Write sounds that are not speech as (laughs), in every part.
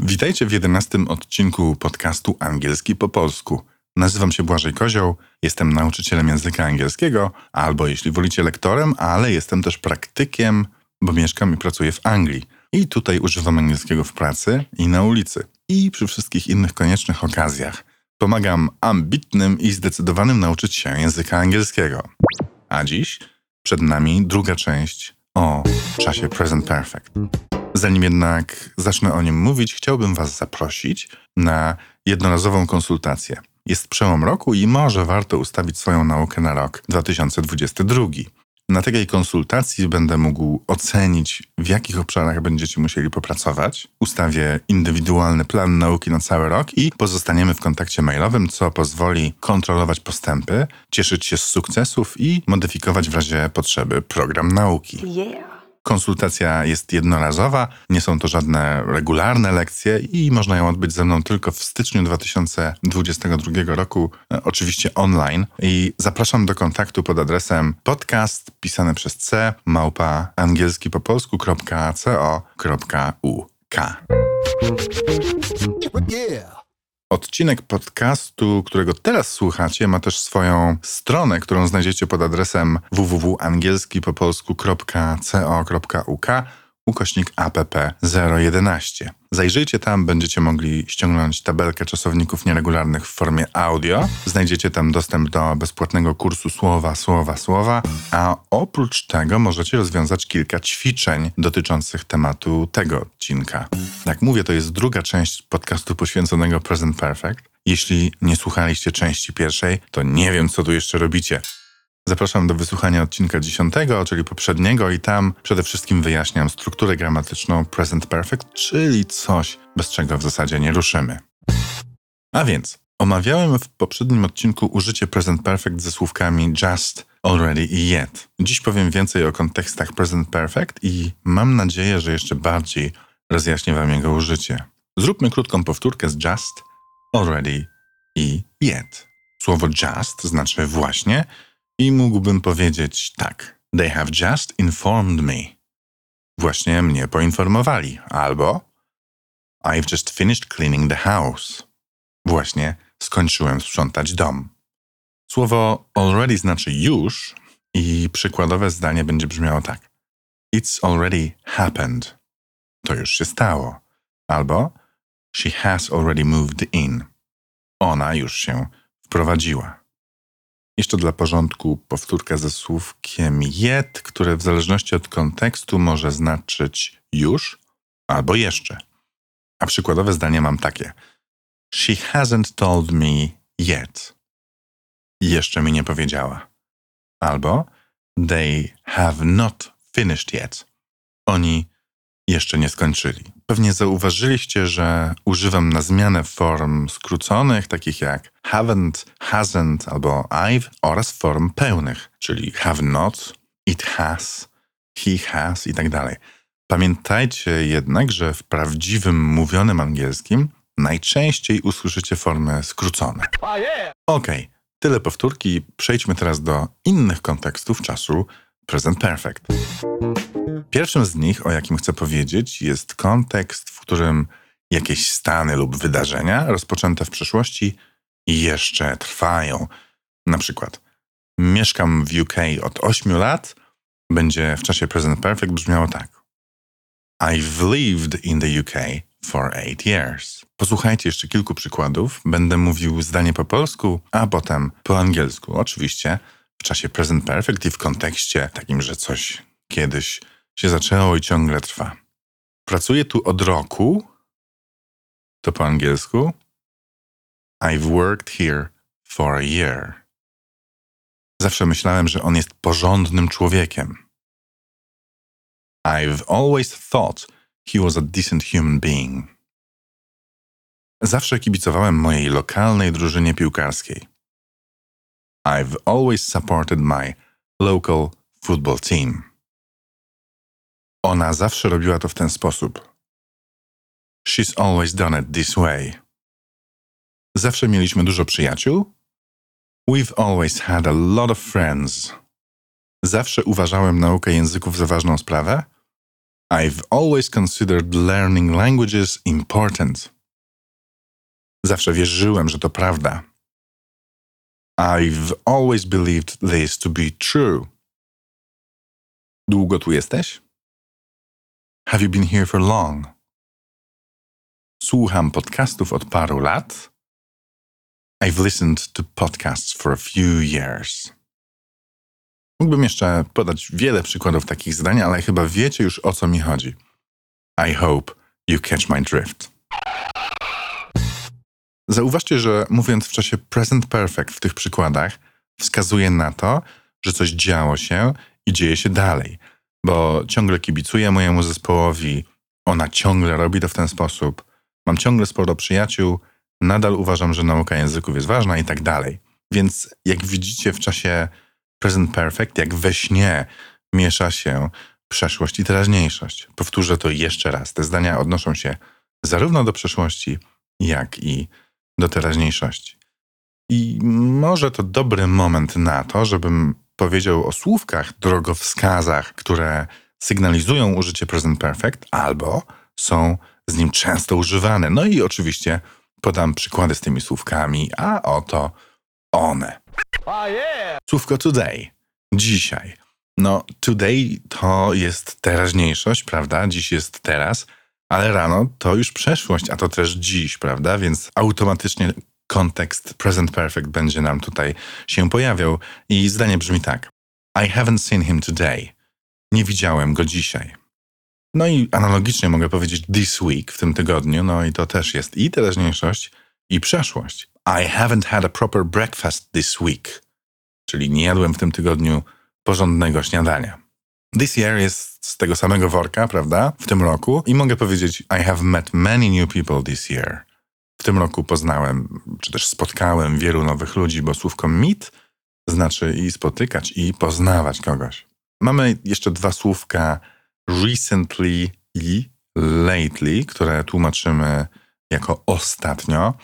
Witajcie w jedenastym odcinku podcastu Angielski po polsku. Nazywam się Błażej Kozioł, jestem nauczycielem języka angielskiego, albo jeśli wolicie lektorem, ale jestem też praktykiem, bo mieszkam i pracuję w Anglii. I tutaj używam angielskiego w pracy i na ulicy. I przy wszystkich innych koniecznych okazjach. Pomagam ambitnym i zdecydowanym nauczyć się języka angielskiego. A dziś przed nami druga część o czasie present perfect. Zanim jednak zacznę o nim mówić, chciałbym Was zaprosić na jednorazową konsultację. Jest przełom roku i może warto ustawić swoją naukę na rok 2022. Na takiej konsultacji będę mógł ocenić, w jakich obszarach będziecie musieli popracować. Ustawię indywidualny plan nauki na cały rok i pozostaniemy w kontakcie mailowym, co pozwoli kontrolować postępy, cieszyć się z sukcesów i modyfikować w razie potrzeby program nauki. Yeah. Konsultacja jest jednorazowa, nie są to żadne regularne lekcje i można ją odbyć ze mną tylko w styczniu 2022 roku, e, oczywiście online. I zapraszam do kontaktu pod adresem podcast pisane przez c małpa angielski po polsku.co.uk. Yeah. Odcinek podcastu, którego teraz słuchacie, ma też swoją stronę, którą znajdziecie pod adresem www.angielski-po-polsku.co.uk ukośnik app 011. Zajrzyjcie tam, będziecie mogli ściągnąć tabelkę czasowników nieregularnych w formie audio. Znajdziecie tam dostęp do bezpłatnego kursu słowa, słowa, słowa, a oprócz tego możecie rozwiązać kilka ćwiczeń dotyczących tematu tego odcinka. Jak mówię, to jest druga część podcastu poświęconego Present Perfect. Jeśli nie słuchaliście części pierwszej, to nie wiem, co tu jeszcze robicie. Zapraszam do wysłuchania odcinka dziesiątego, czyli poprzedniego, i tam przede wszystkim wyjaśniam strukturę gramatyczną present perfect, czyli coś, bez czego w zasadzie nie ruszymy. A więc, omawiałem w poprzednim odcinku użycie present perfect ze słówkami just, already i yet. Dziś powiem więcej o kontekstach present perfect i mam nadzieję, że jeszcze bardziej rozjaśnię Wam jego użycie. Zróbmy krótką powtórkę z just, already i yet. Słowo just znaczy właśnie, i mógłbym powiedzieć tak. They have just informed me. Właśnie mnie poinformowali. Albo I've just finished cleaning the house. Właśnie skończyłem sprzątać dom. Słowo already znaczy już i przykładowe zdanie będzie brzmiało tak. It's already happened. To już się stało. Albo She has already moved in. Ona już się wprowadziła. Jeszcze dla porządku powtórka ze słówkiem yet, które w zależności od kontekstu może znaczyć już albo jeszcze. A przykładowe zdanie mam takie: She hasn't told me yet. Jeszcze mi nie powiedziała. Albo They have not finished yet. Oni jeszcze nie skończyli. Pewnie zauważyliście, że używam na zmianę form skróconych, takich jak haven't, hasn't albo I've, oraz form pełnych, czyli have not, it has, he has i tak dalej. Pamiętajcie jednak, że w prawdziwym mówionym angielskim najczęściej usłyszycie formy skrócone. Okej, okay, tyle powtórki. Przejdźmy teraz do innych kontekstów czasu present perfect. Pierwszym z nich, o jakim chcę powiedzieć, jest kontekst, w którym jakieś stany lub wydarzenia rozpoczęte w przeszłości jeszcze trwają. Na przykład, mieszkam w UK od 8 lat, będzie w czasie present perfect brzmiało tak. I've lived in the UK for 8 years. Posłuchajcie jeszcze kilku przykładów. Będę mówił zdanie po polsku, a potem po angielsku. Oczywiście w czasie present perfect i w kontekście takim, że coś kiedyś się zaczęło i ciągle trwa. Pracuję tu od roku. To po angielsku. I've worked here for a year. Zawsze myślałem, że on jest porządnym człowiekiem. I've always thought he was a decent human being. Zawsze kibicowałem mojej lokalnej drużynie piłkarskiej. I've always supported my local football team. Ona zawsze robiła to w ten sposób. She's always done it this way. Zawsze mieliśmy dużo przyjaciół. We've always had a lot of friends. Zawsze uważałem naukę języków za ważną sprawę. I've always considered learning languages important. Zawsze wierzyłem, że to prawda. I've always believed this to be true. Długo tu jesteś? Have you been here for long? Słucham podcastów od paru lat. I've listened to podcasts for a few years. Mógłbym jeszcze podać wiele przykładów takich zdań, ale chyba wiecie już o co mi chodzi. I hope you catch my drift. Zauważcie, że mówiąc w czasie present perfect w tych przykładach, wskazuje na to, że coś działo się i dzieje się dalej, bo ciągle kibicuję mojemu zespołowi, ona ciągle robi to w ten sposób, mam ciągle sporo przyjaciół, nadal uważam, że nauka języków jest ważna i tak dalej. Więc jak widzicie w czasie present perfect, jak we śnie miesza się przeszłość i teraźniejszość. Powtórzę to jeszcze raz. Te zdania odnoszą się zarówno do przeszłości, jak i do teraźniejszości. I może to dobry moment na to, żebym powiedział o słówkach, drogowskazach, które sygnalizują użycie present perfect albo są z nim często używane. No i oczywiście podam przykłady z tymi słówkami, a oto one. Słówko today. Dzisiaj. No, today to jest teraźniejszość, prawda? Dziś jest teraz, ale rano to już przeszłość, a to też dziś, prawda? Więc automatycznie kontekst present perfect będzie nam tutaj się pojawiał. I zdanie brzmi tak. I haven't seen him today. Nie widziałem go dzisiaj. No i analogicznie mogę powiedzieć this week, w tym tygodniu, no i to też jest i teraźniejszość, i przeszłość. I haven't had a proper breakfast this week. Czyli nie jadłem w tym tygodniu porządnego śniadania. This year jest z tego samego worka, prawda? W tym roku. I mogę powiedzieć, I have met many new people this year. W tym roku poznałem, czy też spotkałem wielu nowych ludzi, bo słówko meet znaczy i spotykać, i poznawać kogoś. Mamy jeszcze dwa słówka recently i lately, które tłumaczymy jako ostatnio.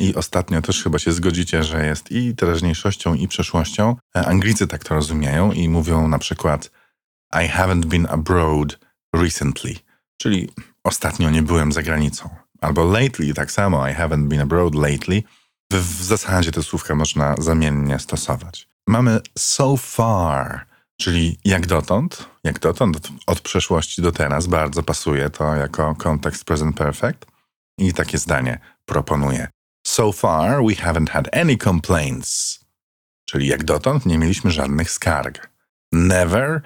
I ostatnio też chyba się zgodzicie, że jest i teraźniejszością, i przeszłością. Anglicy tak to rozumieją i mówią na przykład I haven't been abroad recently, czyli ostatnio nie byłem za granicą. Albo lately tak samo, I haven't been abroad lately. W, w zasadzie te słówka można zamiennie stosować. Mamy so far, czyli jak dotąd, jak dotąd, od, od przeszłości do teraz, bardzo pasuje to jako kontekst present perfect. I takie zdanie proponuję. So far we haven't had any complaints. Czyli jak dotąd nie mieliśmy żadnych skarg. Never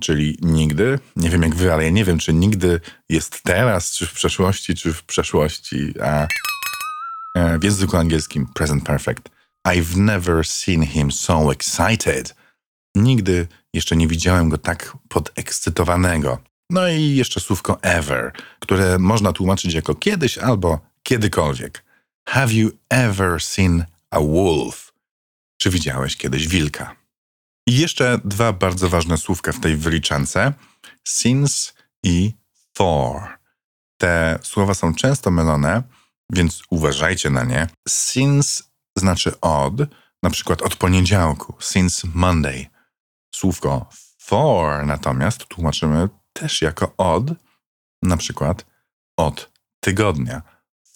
czyli nigdy. Nie wiem jak wy, ale ja nie wiem, czy nigdy jest teraz, czy w przeszłości, czy w przeszłości. A e, w języku angielskim present perfect. I've never seen him so excited. Nigdy jeszcze nie widziałem go tak podekscytowanego. No i jeszcze słówko ever, które można tłumaczyć jako kiedyś albo kiedykolwiek. Have you ever seen a wolf? Czy widziałeś kiedyś wilka? I jeszcze dwa bardzo ważne słówka w tej wyliczance: since i for. Te słowa są często mylone, więc uważajcie na nie. Since znaczy od, na przykład od poniedziałku, since Monday. Słówko for natomiast tłumaczymy też jako od, na przykład od tygodnia,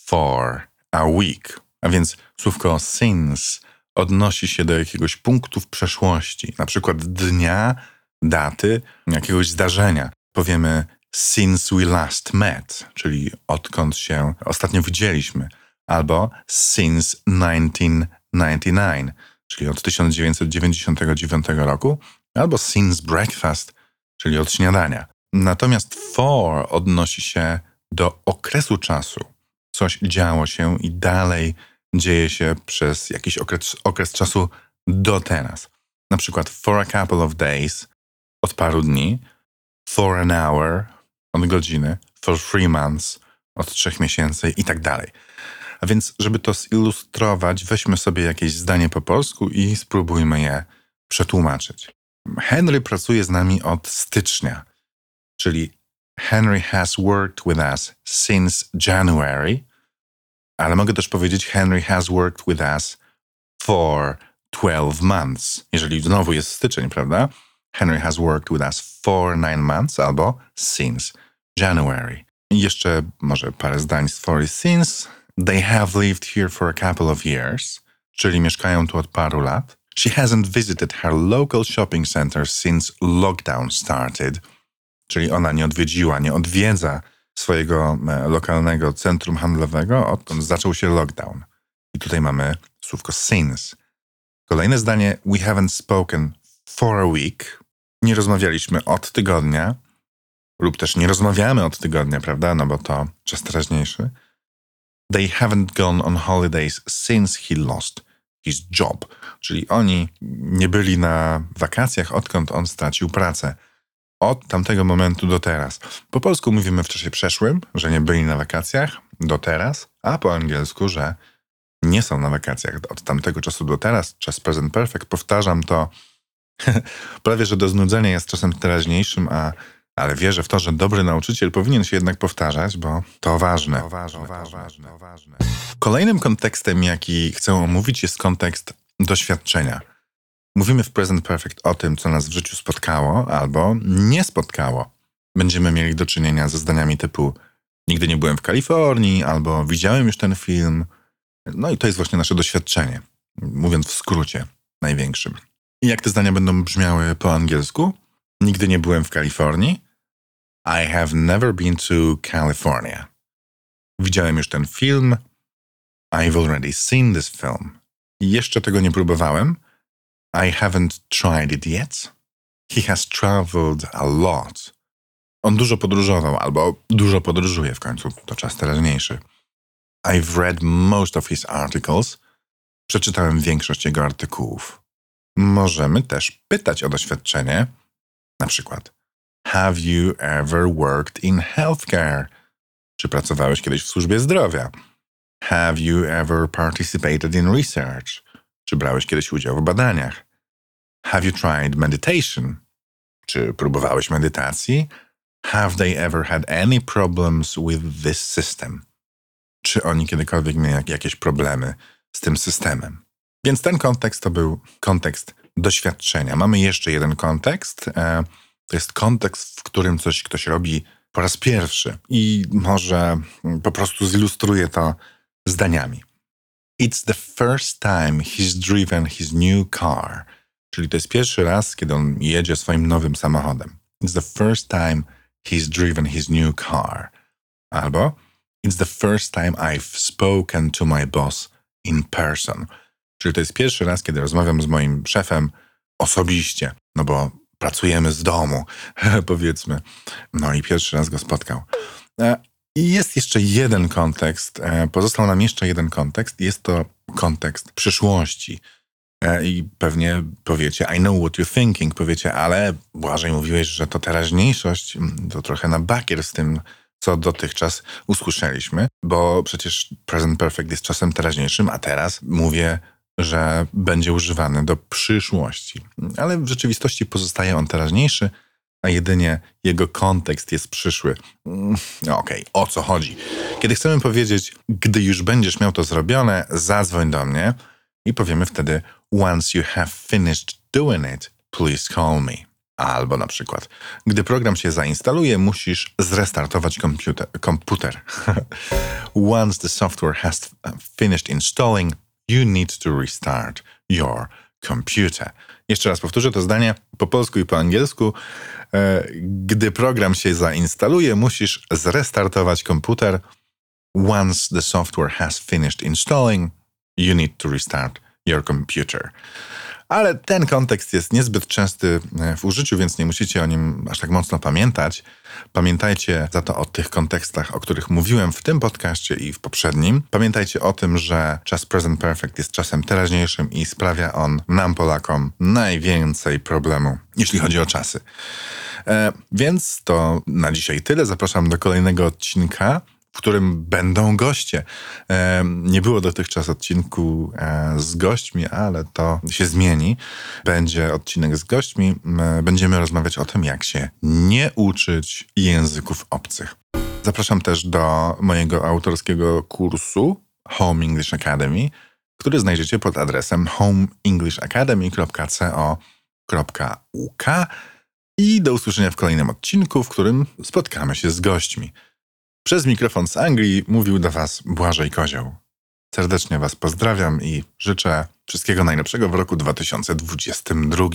for a week. A więc słówko since odnosi się do jakiegoś punktu w przeszłości, na przykład dnia, daty, jakiegoś zdarzenia. Powiemy since we last met, czyli odkąd się ostatnio widzieliśmy, albo since 1999, czyli od 1999 roku, albo since breakfast, czyli od śniadania. Natomiast for odnosi się do okresu czasu. Coś działo się i dalej dzieje się przez jakiś okres, okres czasu do teraz. Na przykład for a couple of days, od paru dni, for an hour, od godziny, for three months, od trzech miesięcy i tak dalej. A więc, żeby to zilustrować, weźmy sobie jakieś zdanie po polsku i spróbujmy je przetłumaczyć. Henry pracuje z nami od stycznia, czyli Henry has worked with us since January, ale mogę też powiedzieć, Henry has worked with us for 12 months. Jeżeli znowu jest styczeń, prawda? Henry has worked with us for nine months albo since January. I jeszcze może parę zdań z for since. They have lived here for a couple of years, czyli mieszkają tu od paru lat. She hasn't visited her local shopping center since lockdown started, czyli ona nie odwiedziła, nie odwiedza swojego e, lokalnego centrum handlowego, odkąd zaczął się lockdown. I tutaj mamy słówko since. Kolejne zdanie, we haven't spoken for a week. Nie rozmawialiśmy od tygodnia, lub też nie rozmawiamy od tygodnia, prawda? No bo to czas teraźniejszy. They haven't gone on holidays since he lost his job. Czyli oni nie byli na wakacjach, odkąd on stracił pracę. Od tamtego momentu do teraz. Po polsku mówimy w czasie przeszłym, że nie byli na wakacjach do teraz, a po angielsku, że nie są na wakacjach od tamtego czasu do teraz. Czas present perfect. Powtarzam to (laughs) prawie, że do znudzenia jest czasem teraźniejszym, a ale wierzę w to, że dobry nauczyciel powinien się jednak powtarzać, bo to ważne. To ważne, to ważne, to ważne. Kolejnym kontekstem, jaki chcę omówić, jest kontekst doświadczenia. Mówimy w Present Perfect o tym, co nas w życiu spotkało albo nie spotkało. Będziemy mieli do czynienia ze zdaniami typu nigdy nie byłem w Kalifornii albo widziałem już ten film. No i to jest właśnie nasze doświadczenie, mówiąc w skrócie największym. I jak te zdania będą brzmiały po angielsku? Nigdy nie byłem w Kalifornii. I have never been to California. Widziałem już ten film. I've already seen this film. Jeszcze tego nie próbowałem. I haven't tried it yet. He has traveled a lot. On dużo podróżował, albo dużo podróżuje w końcu, to czas teraźniejszy. I've read most of his articles. Przeczytałem większość jego artykułów. Możemy też pytać o doświadczenie, na przykład Have you ever worked in healthcare? Czy pracowałeś kiedyś w służbie zdrowia? Have you ever participated in research? Czy brałeś kiedyś udział w badaniach? Have you tried meditation? Czy próbowałeś medytacji? Have they ever had any problems with this system? Czy oni kiedykolwiek mieli jakieś problemy z tym systemem? Więc ten kontekst to był kontekst doświadczenia. Mamy jeszcze jeden kontekst. E, to jest kontekst, w którym coś ktoś robi po raz pierwszy i może po prostu zilustruje to zdaniami. It's the first time he's driven his new car. Czyli to jest pierwszy raz, kiedy on jedzie swoim nowym samochodem. It's the first time he's driven his new car. Albo It's the first time I've spoken to my boss in person. Czyli to jest pierwszy raz, kiedy rozmawiam z moim szefem osobiście, no bo pracujemy z domu, (laughs) powiedzmy. No i pierwszy raz go spotkał. I jest jeszcze jeden kontekst, e, pozostał nam jeszcze jeden kontekst, jest to kontekst przyszłości. E, I pewnie powiecie, I know what you're thinking, powiecie, ale Błażej mówiłeś, że to teraźniejszość, mm, to trochę na bakier z tym, co dotychczas usłyszeliśmy, bo przecież present perfect jest czasem teraźniejszym, a teraz mówię że będzie używany do przyszłości. Ale w rzeczywistości pozostaje on teraźniejszy, a jedynie jego kontekst jest przyszły. Mm, no okej, okay, o co chodzi? Kiedy chcemy powiedzieć, gdy już będziesz miał to zrobione, zadzwoń do mnie i powiemy wtedy, once you have finished doing it, please call me. Albo na przykład, gdy program się zainstaluje, musisz zrestartować komputer. komputer. (laughs) once the software has finished installing, You need to restart your computer. Jeszcze raz powtórzę to zdanie po polsku i po angielsku. E, gdy program się zainstaluje, musisz zrestartować komputer. Once the software has finished installing, you need to restart your computer ale ten kontekst jest niezbyt częsty e, w użyciu, więc nie musicie o nim aż tak mocno pamiętać. Pamiętajcie za to o tych kontekstach, o których mówiłem w tym podcaście i w poprzednim. Pamiętajcie o tym, że czas present perfect jest czasem teraźniejszym i sprawia on nam, Polakom, najwięcej problemu, jeśli chodzi o czasy. E, więc to na dzisiaj tyle. Zapraszam do kolejnego odcinka w którym będą goście. Nie było dotychczas odcinku e, z gośćmi, ale to się zmieni. Będzie odcinek z gośćmi. Będziemy rozmawiać o tym, jak się nie uczyć języków obcych. Zapraszam też do mojego autorskiego kursu Home English Academy. który znajdziecie pod adresem homeengliszacademy.co.uk i do usłyszenia w kolejnym odcinku, w którym spotkamy się z gośćmi. Przez mikrofon z Anglii mówił do Was Błażej Kozioł. Serdecznie Was pozdrawiam i życzę wszystkiego najlepszego w roku 2022.